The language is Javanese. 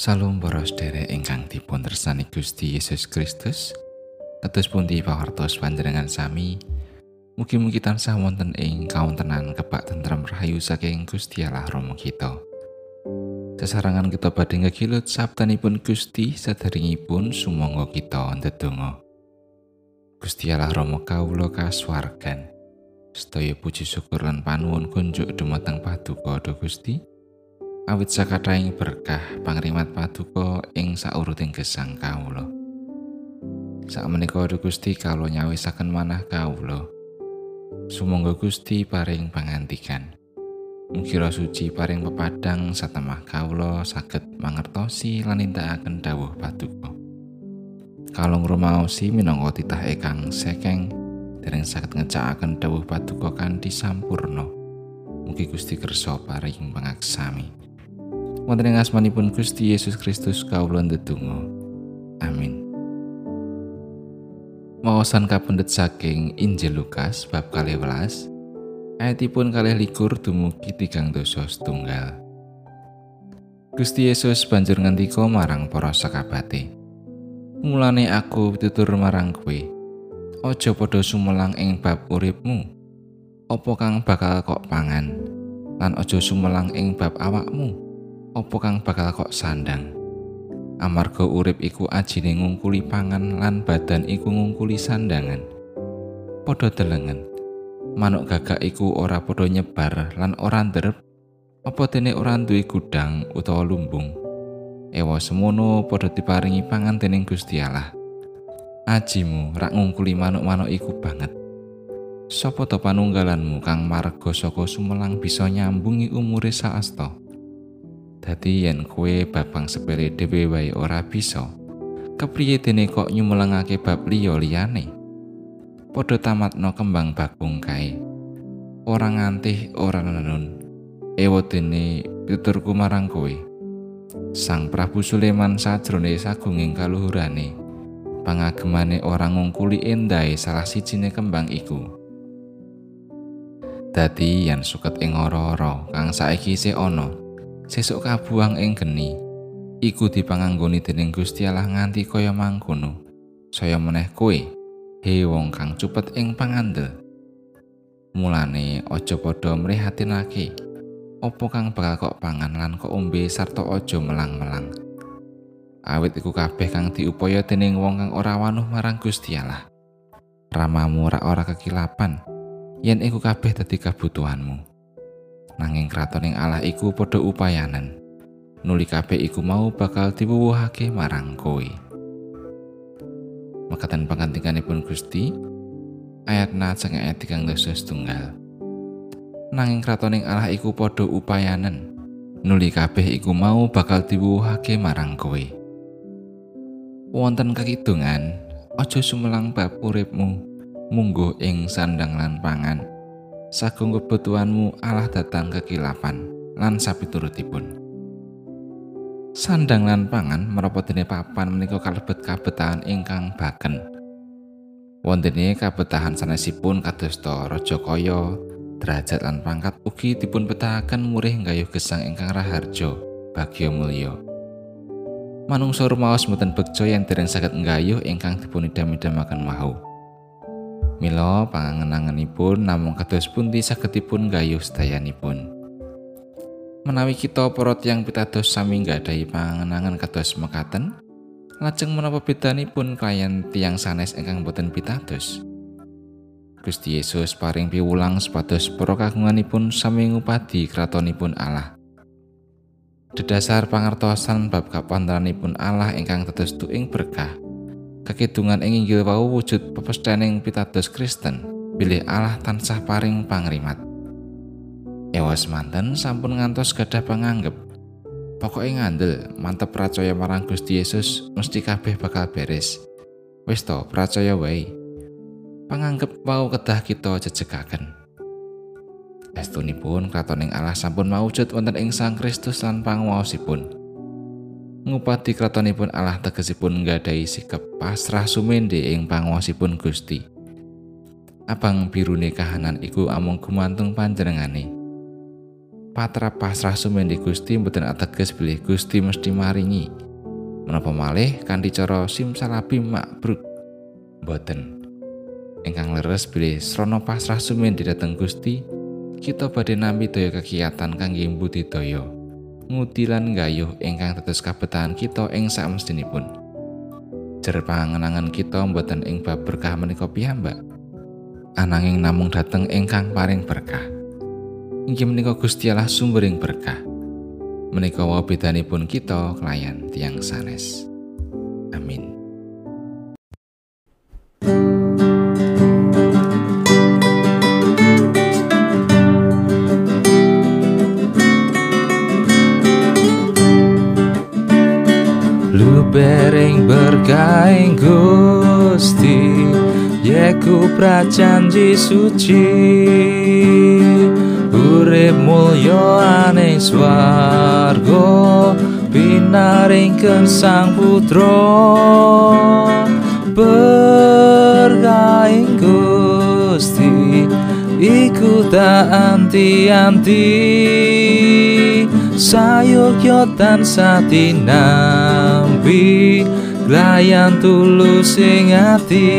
Salam para sedherek ingkang dipun tresnani Gusti Yesus Kristus. Kados pundi pawartos panjenengan sami? Mugi-mugi tansah wonten ing kawontenan kebak tentrem rahayu saking Gusti Allah Rama kita. Sesarangan kita badhe ngegilut sabdanipun Gusti sadaringipun sumangga kita ndedonga. Gusti Allah Rama kawula kasuwargan. Sedaya puji syukur lan panuwun kunjuk dumateng Paduka Gusti. Awit sakathahing berkah pangrimat paduka ing sauruting gesang kawula. Sakmenika Gusti kawula nyawisaken manah kawula. Sumangga Gusti paring pangantikan. Mugi suci paring pepadang satemah kawula saged mangertosi lan nindakaken dawuh paduka. Kalong rumaosi minangka titah ekang sekeng dereng saged ngecakaken dawuh paduka kanthi sampurna. Mugi Gusti kersa paring pangaksami. Wonten ing asmanipun Gusti Yesus Kristus kawula ndedonga. Amin. Maosan kapendet saking Injil Lukas bab 12 ayatipun kalih likur dumugi tigang dosa setunggal. Gusti Yesus banjur ngendika marang para sakabate. Mulane aku tutur marang kowe, aja padha sumelang ing bab uripmu. Apa kang bakal kok pangan? Lan aja sumelang ing bab awakmu. Opo kang bakal kok sandang amarga urip iku ajine ngungkuli pangan lan badan iku ngungkuli sandangan padha delengen. Manuk gagak iku ora padha nyebar lan ora nderep apa dene ora duwe gudang utawa lumbung? Ewa semono padha diparingi pangan dening Gusti Allah. Ajimu rak ngungkuli manuk-manuk iku banget. Sopo to panunggalanmu kang marga saka sumelang bisa nyambungi umure saasta? Dadi yen kue babang sepele dhewe wae ora bisa. Kepriye dene kok nyumelengake bab liya liyane? Padha tamatno kembang bakung kae. Ora ngantih ora nenun. Ewa dene tuturku marang kowe. Sang Prabu Sulaiman sajrone sagunging kaluhurane. Pangagemane ora ngungkuli endahe salah sijine kembang iku. Dadi yen suket ing ora-ora kang saiki isih ana, sesuk kabuang ing geni iku dipanganggoni dening Gusti Allah nganti kaya mangkono saya meneh kowe he wong kang cupet ing pangandel. Mulane aja padha mrihatinake opo kang bakal kok pangan lan kok ombe sarta aja melang-melang. Awit iku kabeh kang diupaya dening wong kang ora wanuh marang Gusti Allah. Ramamu ora ora kekilapan yen iku kabeh dadi kabutuhanmu nanging kratoning Allah iku padha upayanan. Nuli kabeh iku mau bakal diwuwuhake marang kowe. Makatan pangantikanipun Gusti ayat na sang ayat tigang dosa setunggal. Nanging kratoning Allah iku padha upayanan. Nuli kabeh iku mau bakal diwuwuhake marang kowe. Wonten kakidungan, aja sumelang bab uripmu, munggo ing sandang lan pangan. Sagung kebutuhanmu Allah datang kekilapan lan sapiturutipun. Sandang lan pangan meropot dene papan menika kalebet kabetahan ingkang baken. Wontene kabetahan sanesipun kadosta raja kaya, derajat lan pangkat ugi dipun betahaken murih gayuh gesang ingkang raharja, bagya mulya. Manungsa rumaos mboten beksa yen dereng saged nggayuh ingkang dipun idam-idamaken wau. Mila pangangen-angenipun namung kados pundi sagedipun gayuh sedayanipun. Menawi kita para tiyang pitados sami nggadahi pangangen-angen kados mekaten, lajeng menapa bedanipun klien tiyang sanes ingkang boten pitados? Gusti Yesus paring piwulang supados para kagunganipun sami ngupadi kratonipun Allah. Dedasar pangertosan bab kapantranipun Allah ingkang tetes ing berkah Kakidungan ing inggil wau wujud pepestaning pitados Kristen, bilih Allah tansah paring pangrimat. Ewas manten sampun ngantos gadah panganggep. Pokoke ngandel, mantep percaya marang Gusti Yesus mesti kabeh bakal beres. Wis to, percaya wae. Panganggep wau kedah kita jejegaken. Estunipun kratoning Allah sampun maujud wonten ing Sang Kristus lan panguwasipun. Ngupati kratonipun Allah tegesipun nggadahi sikap pasrah sumende ing panguwasipun Gusti. Abang birune kahanan iku amung gumantung panjenengane. patra pasrah sumendi Gusti mboten ateges bilih Gusti mesti maringi menapa malih kanthi cara simsalabim makbruk mboten ingkang leres bilih srana pasrah sumendi dhateng Gusti kita badhe nampi daya kegiatan kangge budidaya ngudi lan gayuh ingkang tetes kabetahan kita ing samestinipun jer panganangan kita mboten ing bab berkah menika piyambak ananging namung dhateng ingkang paring berkah inggih menika Gusti Allah sumbering berkah. Menika wae bedanipun kita kelayan tiang sanes. Amin. Berkaing Gusti Yeku prajanji suci. Urip mulya ane swarga pinaringken sang putra. Bergaing Gusti iku tak anti-anti. Sayogya tansah dinampi layan tulus ing ati